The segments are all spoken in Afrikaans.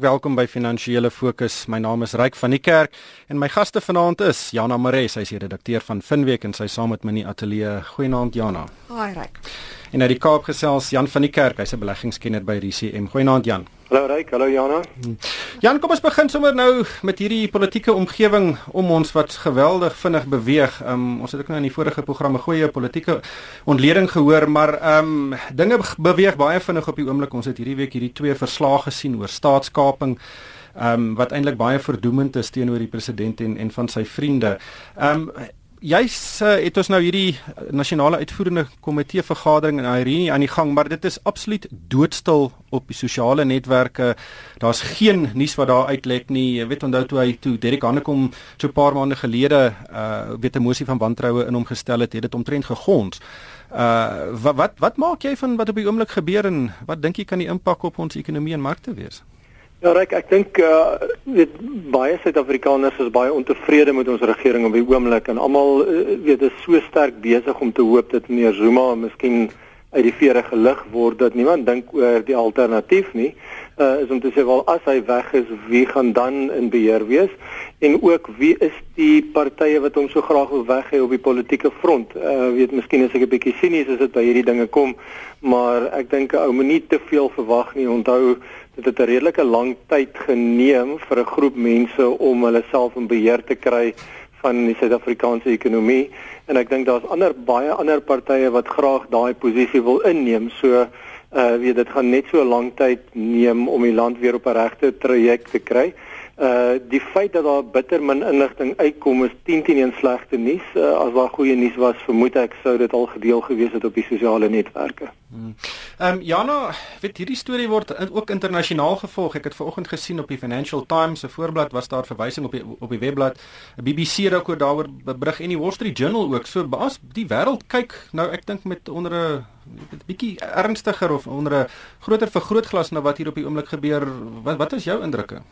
Welkom by Finansiële Fokus. My naam is Ryk van die Kerk en my gaste vanaand is Jana Mares, sy is redakteur van Finweek en sy saam met my in die ateljee. Goeienaand Jana. Haai Ryk. En uit die Kaap gesels Jan van die Kerk, hy's 'n beleggingskenner by RCM. Goeienaand Jan. Hallo Ryk, hallo Jana. Jan, kom ons begin sommer nou met hierdie politieke omgewing om ons wat geweldig vinnig beweeg. Um, ons het ook nou in die vorige programme goeie politieke ontleding gehoor, maar ehm um, dinge beweeg baie vinnig op die oomblik. Ons het hierdie week hierdie twee verslae gesien oor staatskaping ehm um, wat eintlik baie verdoemend is teenoor die president en en van sy vriende. Ehm um, Jy's uh, het ons nou hierdie nasionale uitvoerende komitee vergadering in Irene aan die gang, maar dit is absoluut doodstil op die sosiale netwerke. Daar's geen nuus wat daar uitlek nie. Jy weet onthou toe hy toe Derek Hannekom so 'n paar maande gelede uh weet 'n mosie van wantroue in hom gestel het, het dit omtrent gegons. Uh wat wat wat maak jy van wat op die oomblik gebeur en wat dink jy kan die impak op ons ekonomie en markte wees? Ja, Ryk, ek dink uh weet baie Suid-Afrikaners is baie ontevrede met ons regering op die oomblik en almal uh, weet is so sterk besig om te hoop dat meneer Zuma miskien uit die vere gelig word dat niemand dink oor die alternatief nie. Uh is om te sê wel as hy weg is, wie gaan dan in beheer wees? En ook wie is die partye wat hom so graag wil weg hê op die politieke front? Uh weet miskien is ek 'n bietjie sinies as dit by hierdie dinge kom, maar ek dink ou moenie te veel verwag nie. Onthou dit het 'n redelike lang tyd geneem vir 'n groep mense om hulle self in beheer te kry van die Suid-Afrikaanse ekonomie en ek dink daar's ander baie ander partye wat graag daai posisie wil inneem. So uh weet dit gaan net so lank tyd neem om die land weer op 'n regte traject te kry. Uh die feit dat daar bitter min inligting uitkom is 10 teen 1 slegte nuus. Uh, as daar goeie nuus was, vermoed ek sou dit al gedeel gewees het op die sosiale netwerke. Hmm. Ehm um, Jana, weet hierdie storie word ook internasionaal gevolg. Ek het vanoggend gesien op die Financial Times se voorblad was daar verwysing op die op die webblad. BBC het ook daaroor berig en die Wall Street Journal ook. So baas die wêreld kyk nou ek dink met onder 'n bietjie ernstiger of onder 'n groter vergrootglas na wat hier op die oomblik gebeur. Wat wat is jou indrukke?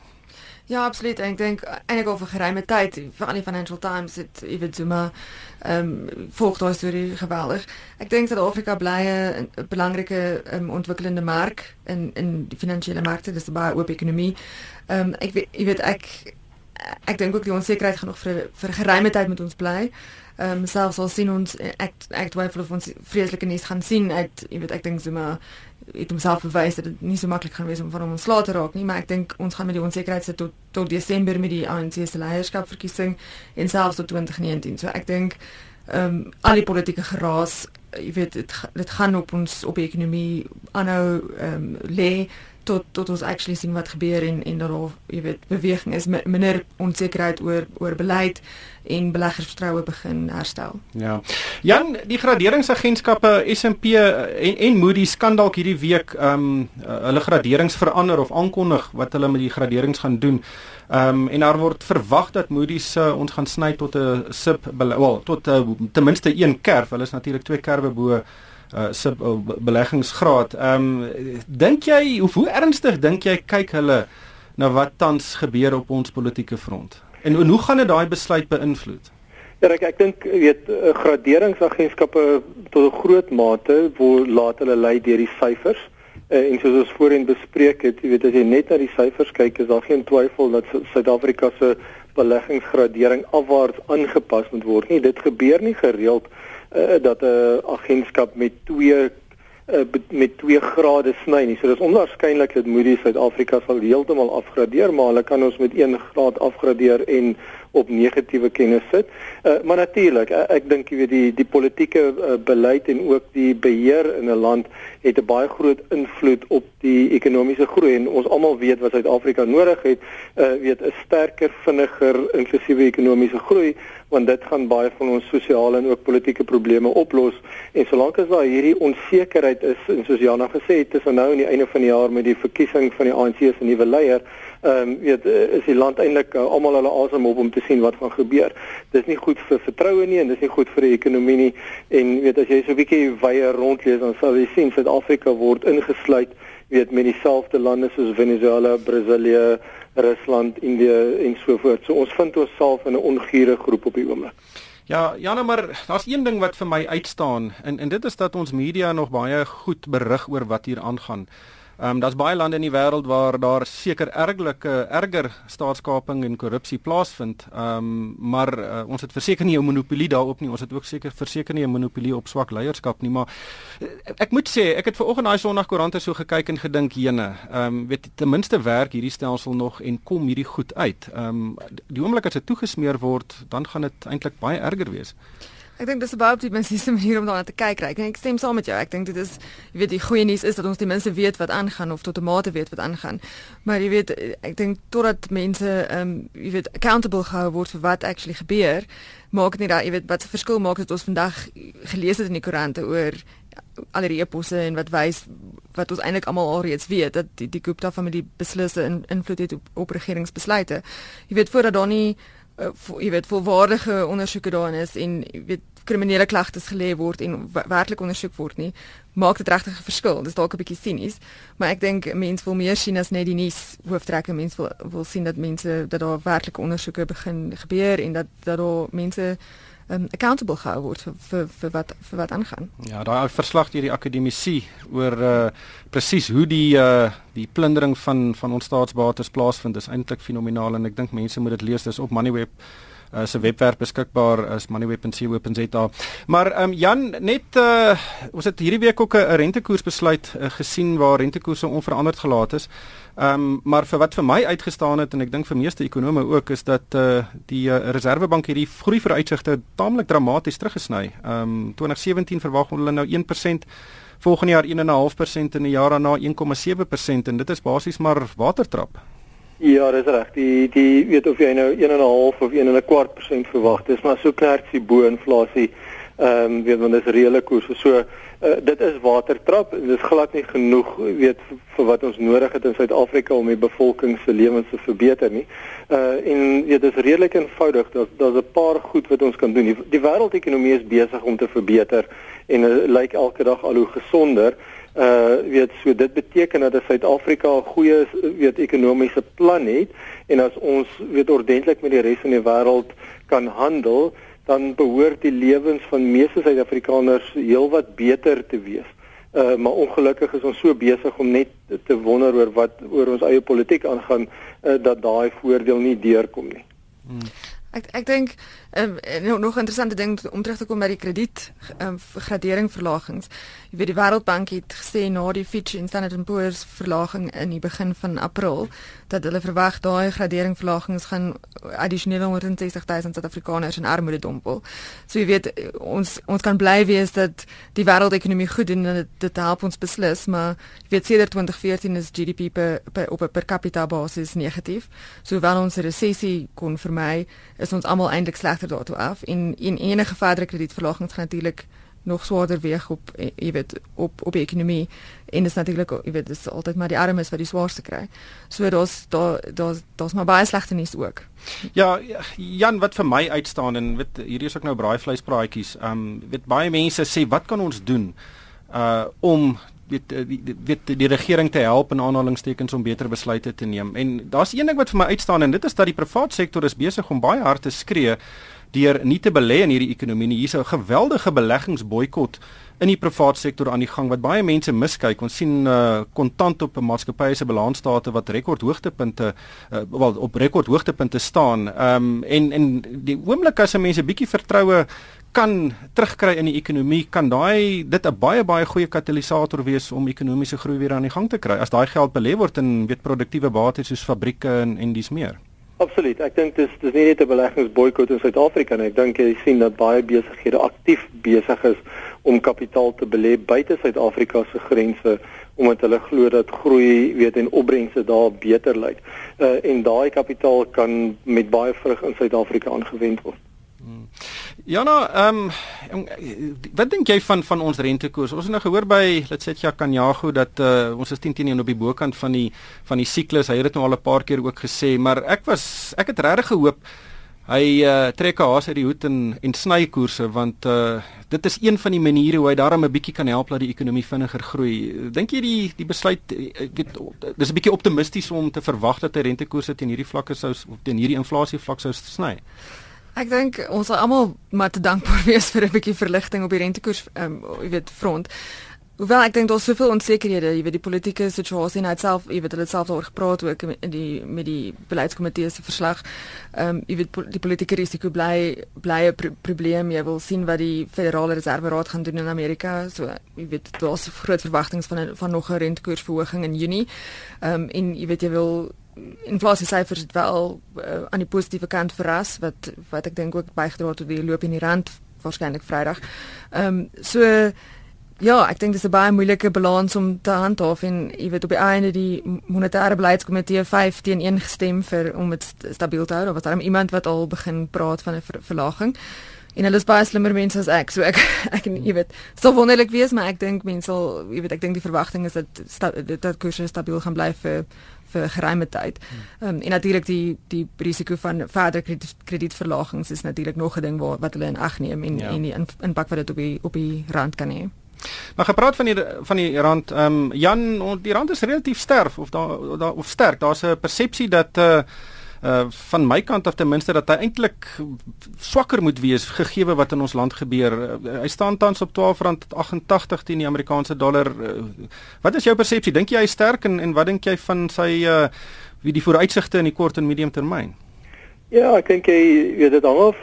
Ja, absoluut. Ek dink eintlik oor 'n geruime tyd, veral die Financial Times het Ewen Zuma ehm um, volg daai storie geweldig. Ek dink dat Afrika bly 'n belangrike um, ontwikkelende mark in in die finansiële markte, dis 'n baie oop ekonomie. Ehm um, ek weet jy weet ek ek dink ook die onsekerheid gaan nog vir vir geruime tyd met ons bly. Ehm um, selfs al sien ons ek ek twyfel of ons vreeslike nuus gaan sien uit jy weet ek dink Zuma het homself bewys dat dit nie so maklik gaan wees om van hom ontslae te raak nie, maar ek dink ons gaan met die onsekerheid sit tot tot Desember met die ANC se leierskapverkiesing en selfs tot 2019. So ek dink ehm um, al die politieke geraas, jy weet dit dit gaan op ons op die ekonomie aanhou ehm um, lê tot tot ons actually sien wat gebeur en en daar jy weet beweging is minder onsekerheid oor oor beleid en beleggersvertroue begin herstel. Ja. Jan, die graderingsagentskappe S&P en en Moody's kan dalk hierdie week ehm um, hulle graderings verander of aankondig wat hulle met die graderings gaan doen. Ehm um, en daar word verwag dat Moody's uh, ons gaan sny tot 'n sub wel tot uh, ten minste een kerf. Hulle is natuurlik twee kerwe bo uh sub uh, beleggingsgraad. Ehm um, dink jy hoe, hoe ernstig dink jy kyk hulle na wat tans gebeur op ons politieke front? En, en hoe gaan dit daai besluit beïnvloed? Ja, ek ek dink weet eh, graderingsagentskappe tot 'n groot mate word laat hulle lei deur die syfers. Uh, en soos ons voorheen bespreek het, jy weet as jy net na die syfers kyk, is daar geen twyfel dat Suid-Afrika se beleggingsgradering afwaarts aangepas moet word nie. Dit gebeur nie gereeld uh, dat 'n agentskap met twee uh, met 2 grade sny nie. So dis onwaarskynlik dat Moody's Suid-Afrika sal heeltemal afgradeer, maar hulle kan ons met 1 graad afgradeer en op negatiewe kennis sit. Uh, maar natuurlik, uh, ek dink jy weet die die politieke uh, beleid en ook die beheer in 'n land het 'n baie groot invloed op die ekonomiese groei en ons almal weet wat Suid-Afrika nodig het, uh, weet 'n sterker, vinniger inklusiewe ekonomiese groei want dit gaan baie van ons sosiale en ook politieke probleme oplos en solank as daar hierdie onsekerheid is en soos Jana gesê het tussen nou en die einde van die jaar met die verkiesing van die ANC se nuwe leier ehm um, weet eh, is die land eintlik uh, almal hulle asem op om te sien wat gaan gebeur. Dis nie goed vir vertroue nie en dis nie goed vir die ekonomie nie en weet as jy so 'n bietjie wye rondlees dan sal jy sien Suid-Afrika word ingesluit weet met dieselfde lande soos Venezuela, Brasilië, Rusland, Indië en so voort. So ons vind onsself in 'n ongure groep op die oomblik. Ja, Janne, maar daar's een ding wat vir my uitstaan en en dit is dat ons media nog baie goed berig oor wat hier aangaan. Ehm um, daar's baie lande in die wêreld waar daar seker erglike erger staatskaping en korrupsie plaasvind. Ehm um, maar uh, ons het verseker nie 'n monopolie daarop nie. Ons het ook seker verseker nie 'n monopolie op swak leierskap nie, maar uh, ek moet sê, ek het ver oggend daai Sondagkoerante so gekyk en gedink, "Jene, ehm um, weet ten minste werk hierdie stelsel nog en kom hierdie goed uit." Ehm um, die oomblik as dit toegesmeer word, dan gaan dit eintlik baie erger wees. Ek dink dis about die mense manier om daarna te kyk. Ek dink ek stem saam met jou. Ek dink dit is jy weet die goeie nuus is dat ons ten minste weet wat aangaan of tot 'n mate weet wat aangaan. Maar jy weet ek dink totdat mense ehm um, jy weet accountable gehou word vir wat actually gebeur, maak dit nie dat jy weet wat se verskil maak dit ons vandag gelees het in die koerante oor al die eposse en wat wys wat ons eintlik almal alreeds weet dat die die Gupta familie beslisse in invloed het op, op regeringsbesluite. Jy weet voordat daar nie uh, jy weet volwaardige ondersoeke daarin is en jy weet kriminele klagtes gelê word en werklik ondersoek word nie, maak dit regtig 'n verskil. Dis dalk 'n bietjie sinies, maar ek dink mense wil meer sien as net die nuus hooftrekke. Mense wil wil sien dat mense dat daar werklik ondersoeke begin gebeur en dat dat daar mense um, accountable gehou word vir vir vir wat vir wat aangaan. Ja, daai verslag deur die akademisie oor uh presies hoe die uh die plundering van van ons staatsbates plaasvind is eintlik fenomenaal en ek dink mense moet dit lees. Dis op Moneyweb uh, se webwerf beskikbaar is moneyweb.co.za. Maar ehm um, Jan, net uh ons het hierdie week ook 'n rentekoers besluit uh, gesien waar rentekoerse onveranderd gelaat is. Ehm um, maar vir wat vir my uitgestaan het en ek dink vir meeste ekonome ook is dat uh die uh, Reserwebank hierdie groei vooruitsigte taamlik dramaties teruggesny. Ehm um, 2017 verwag hulle nou 1% volgende jaar 1.5% en die jaar daarna 1.7% en dit is basies maar watertrap. Ja, dis reg. Die die weet of jy nou 1.5 of 1.25 persent verwag. Dis maar so knertsie bo inflasie. Ehm um, weet want dis reële koerse. So uh, dit is watertrap. Dis glad nie genoeg weet vir wat ons nodig het in Suid-Afrika om die bevolking se lewens te verbeter nie. Uh en weet dis redelik eenvoudig. Daar's daar's 'n paar goed wat ons kan doen. Die, die wêreldekonomie is besig om te verbeter en uh, lyk elke dag al hoe gesonder uh weet so dit beteken dat Suid-Afrika 'n goeie weet ekonomiese plan het en as ons weet ordentlik met die res van die wêreld kan handel dan behoort die lewens van meeste Suid-Afrikaners heelwat beter te wees. Uh maar ongelukkig is ons so besig om net te wonder oor wat oor ons eie politiek aangaan uh, dat daai voordeel nie deurkom nie. Hmm. Ek ek dink um, nog 'n interessante ding om terug te kom by die krediet um, gradering verlagings. Jy weet die Wêreldbank het gesê na die Fitch en Standard & Poor's verlaging in die begin van April dat hulle verwag daai gradering verlagings gaan addisionele 160 000 Suid-Afrikaners in armoede dompel. So jy weet ons ons kan bly wees dat die wêreldekonomie goed doen en dit, dit help ons beslis, maar jy weet sedert 2014 is GDP per, per op 'n per capita basis negatief. So hoewel ons 'n resessie kon vermy, is ons almal eintlik slegter daartoe af en en enige verdere kredietverlagings gaan natuurlik nog swaarder weeg op eh, jy weet op op die ekonomie en dit is natuurlik jy weet dis altyd maar die armes wat die swaarste kry. So daar's daar daar's daar's maar baie slegte nuus ook. Ja, Jan wat vir my uitstaan en weet hierdie is ook nou braaivleispraatjies. Ehm um, weet baie mense sê wat kan ons doen uh om weet die weet die regering te help in aanhalingstekens om beter besluite te neem. En daar's een ding wat vir my uitstaan en dit is dat die private sektor is besig om baie hard te skree deur nie te belê in hierdie ekonomie nie. Hier's 'n geweldige beleggingsboikot in die private sektor aan die gang wat baie mense miskyk. Ons sien uh kontant op 'n maatskappy se balansstate wat rekordhoogtepunte uh wel op rekordhoogtepunte staan. Ehm um, en en die oomblik as mense bietjie vertroue kan terugkry in die ekonomie, kan daai dit 'n baie baie goeie katalisator wees om ekonomiese groei weer aan die gang te kry. As daai geld belê word in weet produktiewe bates soos fabrieke en en dis meer. Absoluut. Ek dink dis dis nie net 'n beleggingsboikot in Suid-Afrika nie. Ek dink jy sien dat baie besighede aktief besig is om kapitaal te belê buite Suid-Afrika se grense omdat hulle glo dat groei, weet en opbrengste daar beter lyk. Uh en daai kapitaal kan met baie vrug in Suid-Afrika aangewend word. Jana, ehm um, wat dink jy van van ons rentekoers? Ons het nou gehoor by Letsetja Kanyago dat uh, ons is 10 teen op die bokant van die van die siklus. Hy het dit nou al 'n paar keer ook gesê, maar ek was ek het regtig gehoop hy uh, trek 'n haas uit die hoed en en sny koerse want uh, dit is een van die maniere hoe hy daarmee 'n bietjie kan help dat die ekonomie vinniger groei. Dink jy die die besluit dit dis 'n bietjie optimisties om te verwag dat hy rentekoerse teen hierdie vlakke sou teen hierdie inflasie vlak sou sny? Ek dink ons sal almal maar te dankbaar wees vir 'n bietjie verligting op die rentekoers ehm um, jy weet front. Hoewel ek dink daar's soveel onsekerhede, jy weet die politieke situasie net self, jy weet hulle het self daaroor gepraat ook in die met die beleidskomitee se verslag. Ehm um, jy weet die politieke risiko bly bly 'n pro probleem. Jy wil sien wat die Federale Reserve Raad gaan doen in Amerika. So jy weet daar's groot verwagtinge van van nog 'n rentekoersverhoging in Junie. Ehm um, en jy weet jy wil inflasie syfers het wel uh, aan die positiewe kant verras wat wat ek dink ook bygedra het tot die loop in die rand waarskynlik Vrydag. Ehm um, so Ja, ek dink dis 'n baie moeilike balans om te handhaaf en jy weet op die einde die monetêre beleidskomitee 5 teen 1 gestem vir om dit stabiel te hou. Daar was daar iemand wat al begin praat van 'n ver verlaging. En hulle is baie slimmer mense as ek, so ek ek jy weet, sou wonderlik wees, maar ek dink mense sal jy weet ek dink die verwagting is dat dat, dat koerse stabiel gaan bly vir vir geruime tyd. Ehm um, en natuurlik die die risiko van verder krediet, kredietverlagings is natuurlik nog 'n ding wat hulle in ag neem en ja. en die impak wat dit op die op die rand kan hê. Maar gepraat van die van die rand, ehm um, Jan, die rand is relatief sterk of daar daar of sterk. Daar's 'n persepsie dat eh uh, uh van my kant af ten minste dat hy eintlik swakker moet wees gegee wat in ons land gebeur. Uh, hy staan tans op R12.88 teen die Amerikaanse dollar. Uh, wat is jou persepsie? Dink jy hy is sterk en en wat dink jy van sy uh wie die vooruitsigte in die kort en medium termyn? Ja, ek dink jy weet dit hang af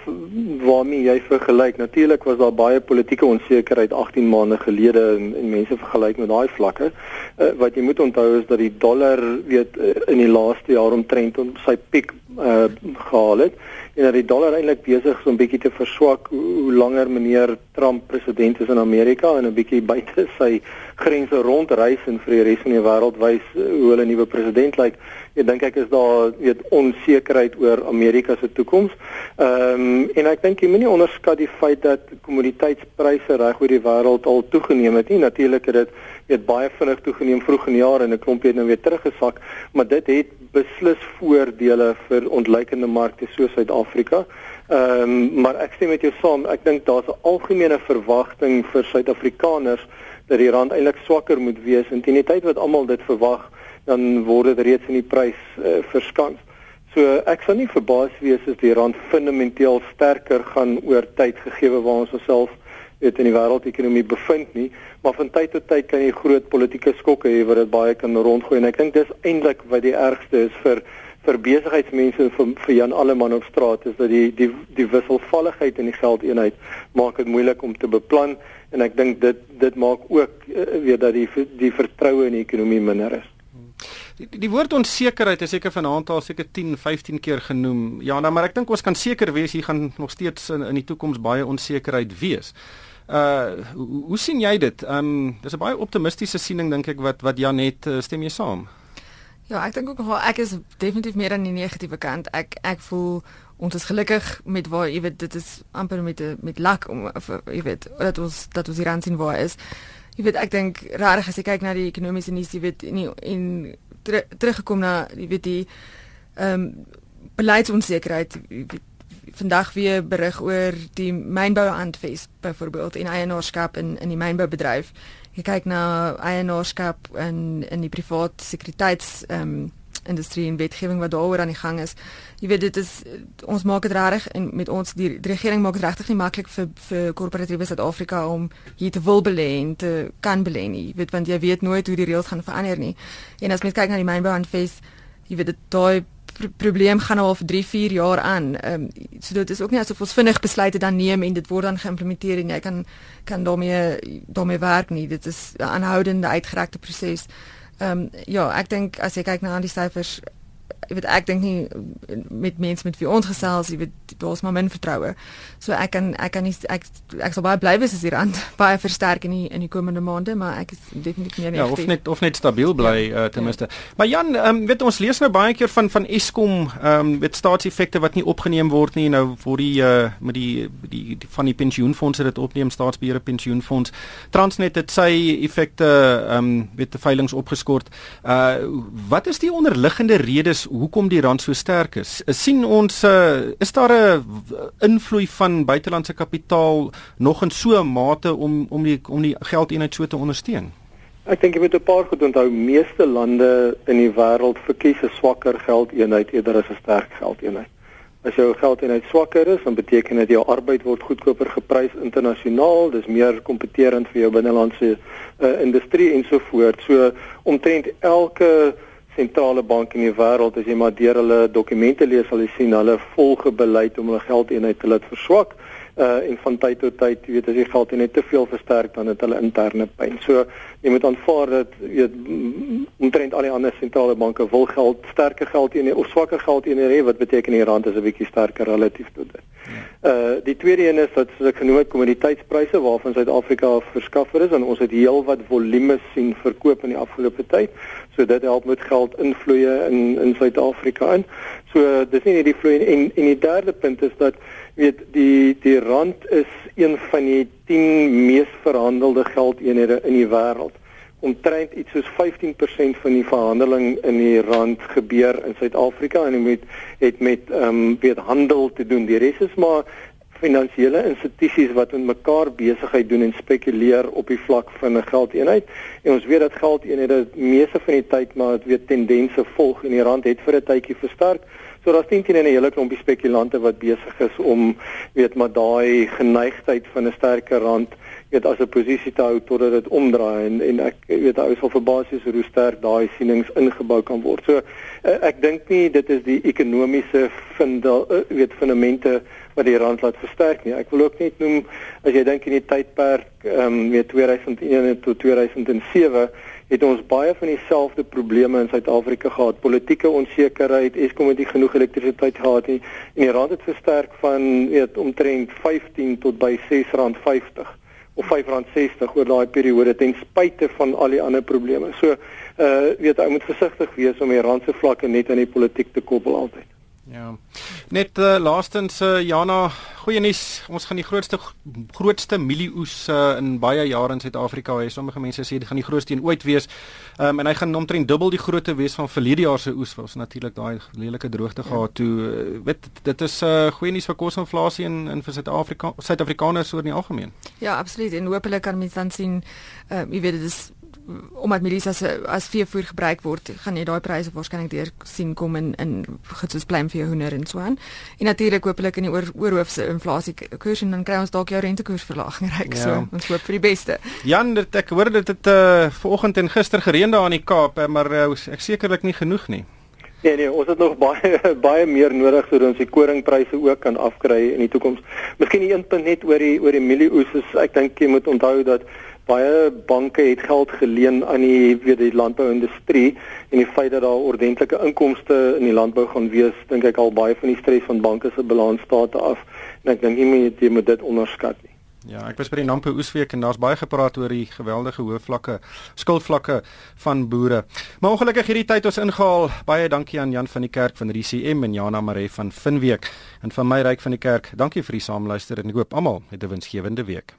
waarmee jy vergelyk. Natuurlik was daar baie politieke onsekerheid 18 maande gelede en, en mense vergelyk met daai vlakke. Uh, wat jy moet onthou is dat die dollar weet uh, in die laaste jaar omtrent om sy piek uh, gehaal het en dat die dollar eintlik besig is om bietjie te verswak hoe, hoe langer meneer Trump president is in Amerika en 'n bietjie buite sy grense rondreis en vir die res van die wêreld wys hoe hulle nuwe president lyk. Ek dink ek is daar weet onsekerheid oor Amerika se toekoms. Ehm um, en ek dink jy moenie onderskat die feit dat kommoditeitspryse reg oor die wêreld al toegeneem het nie. Natuurlik het dit weet baie vinnig toegeneem vroeg in die jaar en 'n klompie het nou weer teruggesak, maar dit het beslis voordele vir ontleikende markte soos Suid-Afrika. Ehm um, maar ek stem met jou saam. Ek dink daar's 'n algemene verwagting vir Suid-Afrikaners dat die rand eintlik swakker moet wees en teen die tyd wat almal dit verwag, dan word dit reeds in die prys uh, verskans. So ek sal nie verbaas wees as die rand fundamenteel sterker gaan oor tyd gegee waar ons osself weet in die wêreldekonomie bevind nie, maar van tyd tot tyd kan jy groot politieke skokke hê wat dit baie kan rondgooi en ek dink dis eintlik wat die ergste is vir vir besigheidsmense vir, vir Jan Alleman op straat is dat die die die wisselvalligheid in die geldeenheid maak dit moeilik om te beplan en ek dink dit dit maak ook uh, weet dat die die vertroue in die ekonomie minder is. Die, die woord onsekerheid is seker vanaand al seker 10, 15 keer genoem. Ja, nou maar ek dink ons kan seker wees hier gaan nog steeds in, in die toekoms baie onsekerheid wees. Uh hoe, hoe sien jy dit? Um, dis 'n baie optimistiese siening dink ek wat wat Jan het uh, stem jy saam? Ja, ek dink ook nog ek is definitief meer aan die negatiewe kant. Ek ek voel ons is gelukkig met waar jy weet dit is amper met met lak om of, jy weet dat ons dat ons hier aan sien waar is. Jy weet ek dink rarig as jy kyk na die ekonomiese nuus jy weet in in ter, teruggekom na jy weet die ehm um, beleidsonsekerheid vandag weer berig oor die mynbou aanfees byvoorbeeld in eienaarskap in in die mynboubedryf. Jy kyk na eienaarskap in in die privaat sekuriteits ehm um, industrie en wetgewing wat daaroor aan die gang is. Jy weet dit is ons maak dit reg en met ons die, die regering maak dit regtig nie maklik vir vir korporatiewe Suid-Afrika om hier te wil belê en te kan belê nie. Jy weet want jy weet nooit hoe die reëls gaan verander nie. En as mens kyk na die mynbou aan face, jy weet dit daai pr probleem gaan al vir 3, 4 jaar aan. Ehm um, so dit is ook nie asof ons vinnig besluite dan neem en dit word dan geïmplementeer en jy kan kan daarmee daarmee werk nie. Dit is 'n aanhoudende uitgerekte proses. Ehm um, ja, ek dink as jy kyk na al die syfers ek weet ek dink nie met mense met wie ons gesels, jy weet daar's maar min vertroue. So ek kan ek kan nie ek ek sal baie bly wees as hier aan baie versterk in die in die komende maande, maar ek is definitief nie Ja, of net of net stabiel bly ja, uh, ten minste. Ja. Maar Jan, um, weet ons lees nou baie keer van van Eskom, ehm um, met staatseffekte wat nie opgeneem word nie. Nou word die uh, met die, die die van die pensioenfonde dit opneem staatsbeheerde pensioenfonds. Transnet het sy effekte ehm um, weet te veilinge opgeskort. Uh wat is die onderliggende redes hoekom die rand so sterk is. sien ons uh, is daar 'n invloed van buitelandse kapitaal nog in so 'n mate om om die om die geldeenheid so te ondersteun? Ek dink jy moet 'n paar goed onthou. Meeste lande in die wêreld verkies 'n swakker geldeenheid eerder as 'n sterk geldeenheid. As jou geldeenheid swakker is, dan beteken dit jou arbeid word goedkoper geprys internasionaal, dis meer kompeterend vir jou binnelandse uh, industrie ensovoorts. So omtrent elke sentrale bank in die wêreld as jy maar deur hulle dokumente lees, sal jy sien hulle volge beleid om hulle geldeenheid te laat verswak uh en van tyd tot tyd, jy weet as die geld net te veel versterk dan het hulle interne pyn. So jy moet aanvaar dat jy weet omtrent al die ander sentrale banke wil geld sterker geld in of swakker geld in hê wat beteken die rand is 'n bietjie sterker relatief tot dit. Ja. Uh die tweede een is dat soos ek genoem het kommoditeitspryse waarvan Suid-Afrika verskaffer is en ons het heelwat volume sien verkoop in die afgelope tyd. So dit help met geld invloeye in in Suid-Afrika in. So dis nie net die vloei en en die derde punt is dat weet die die rand is een van die 10 mees verhandelde geldeenhede in die wêreld. Omtrent iets soos 15% van die verhandeling in die rand gebeur in Suid-Afrika en dit met het met ehm um, weet handel te doen. Die res is maar finansiële institusies wat met mekaar besigheid doen en spekuleer op die vlak van 'n geldeenheid. En ons weet dat geldeenhede meeste van die tyd maar weet tendense volg en die rand het vir 'n tydjie versterk. So daar's teen teen 'n hele klompie spekulante wat besig is om weet maar daai geneigtheid van 'n sterker rand weet as 'n posisie te hou totdat dit omdraai en en ek weet ou sal verbaas wees hoe sterk daai sienings ingebou kan word. So eh, ek dink nie dit is die ekonomiese fundal eh, weet fundamente wat die rand laat versterk nie. Ek wil ook net noem as jy dink in die tydperk ehm um, weet 2001 tot 2007 het ons baie van dieselfde probleme in Suid-Afrika gehad. Politieke onsekerheid, Eskom het nie genoeg elektrisiteit gehad nie en die rand het versterk van weet omtrent 15 tot by R6.50 of R5.60 oor daai periode ten spyte van al die ander probleme. So uh weet ou moet versigtig wees om die rand se vlakke net aan die politiek te koppel altyd. Ja. Net uh, laastens uh, Jana, goeie nuus. Ons gaan die grootste grootste mielieoes uh, in baie jare in Suid-Afrika hê. Sommige mense sê dit gaan die grootste een ooit wees. Um, en hy gaan omtrent dubbel die grootte wees van verlede jaar se oes. Ons natuurlik daai lelike droogte ja. gehad toe. Uh, weet dit is 'n uh, goeie nuus vir kosinflasie en in vir Suid-Afrika, Suid-Afrikaners oor in die algemeen. Ja, absoluut. En hopelik kan mens dan sien, uh, jy weet dit is omdat medies as as veevoer gebruik word, gaan jy daai pryse waarskynlik deur sien kom in in getoets blame vir jou hoender en so aan. En natuurlik hopelik in die oor, oorhoofse inflasie koers en dan kry ons dalk jou rentekoersverlaging reg ja. so. Ons hoop vir die beste. Jan, dit ek hoor dit het uh, vanoggend en gister gereën daar in die Kaap, maar uh, ek sekerlik nie genoeg nie. Nee nee, ons het nog baie baie meer nodig sodat ons die koringpryse ook kan afkry in die toekoms. Miskien een punt net oor die oor die mielieoes is ek dink jy moet onthou dat baie banke het geld geleen aan die weet die landbouindustrie en die feit dat daar ordentlike inkomste in die landbou gaan wees dink ek al baie van die stres van banke se balansstate af en ek dink nie meer jy moet dit onderskat nie. Ja, ek was by die Nampo oesweek en daar's baie gepraat oor die geweldige hoë vlakke skuldvlakke van boere. Maar ongelukkig hierdie tyd ons ingehaal. Baie dankie aan Jan van die Kerk van RCM en Jana Maree van Finweek en van my ryk van die Kerk. Dankie vir die saamluister en ek hoop almal het 'n winsgewende week.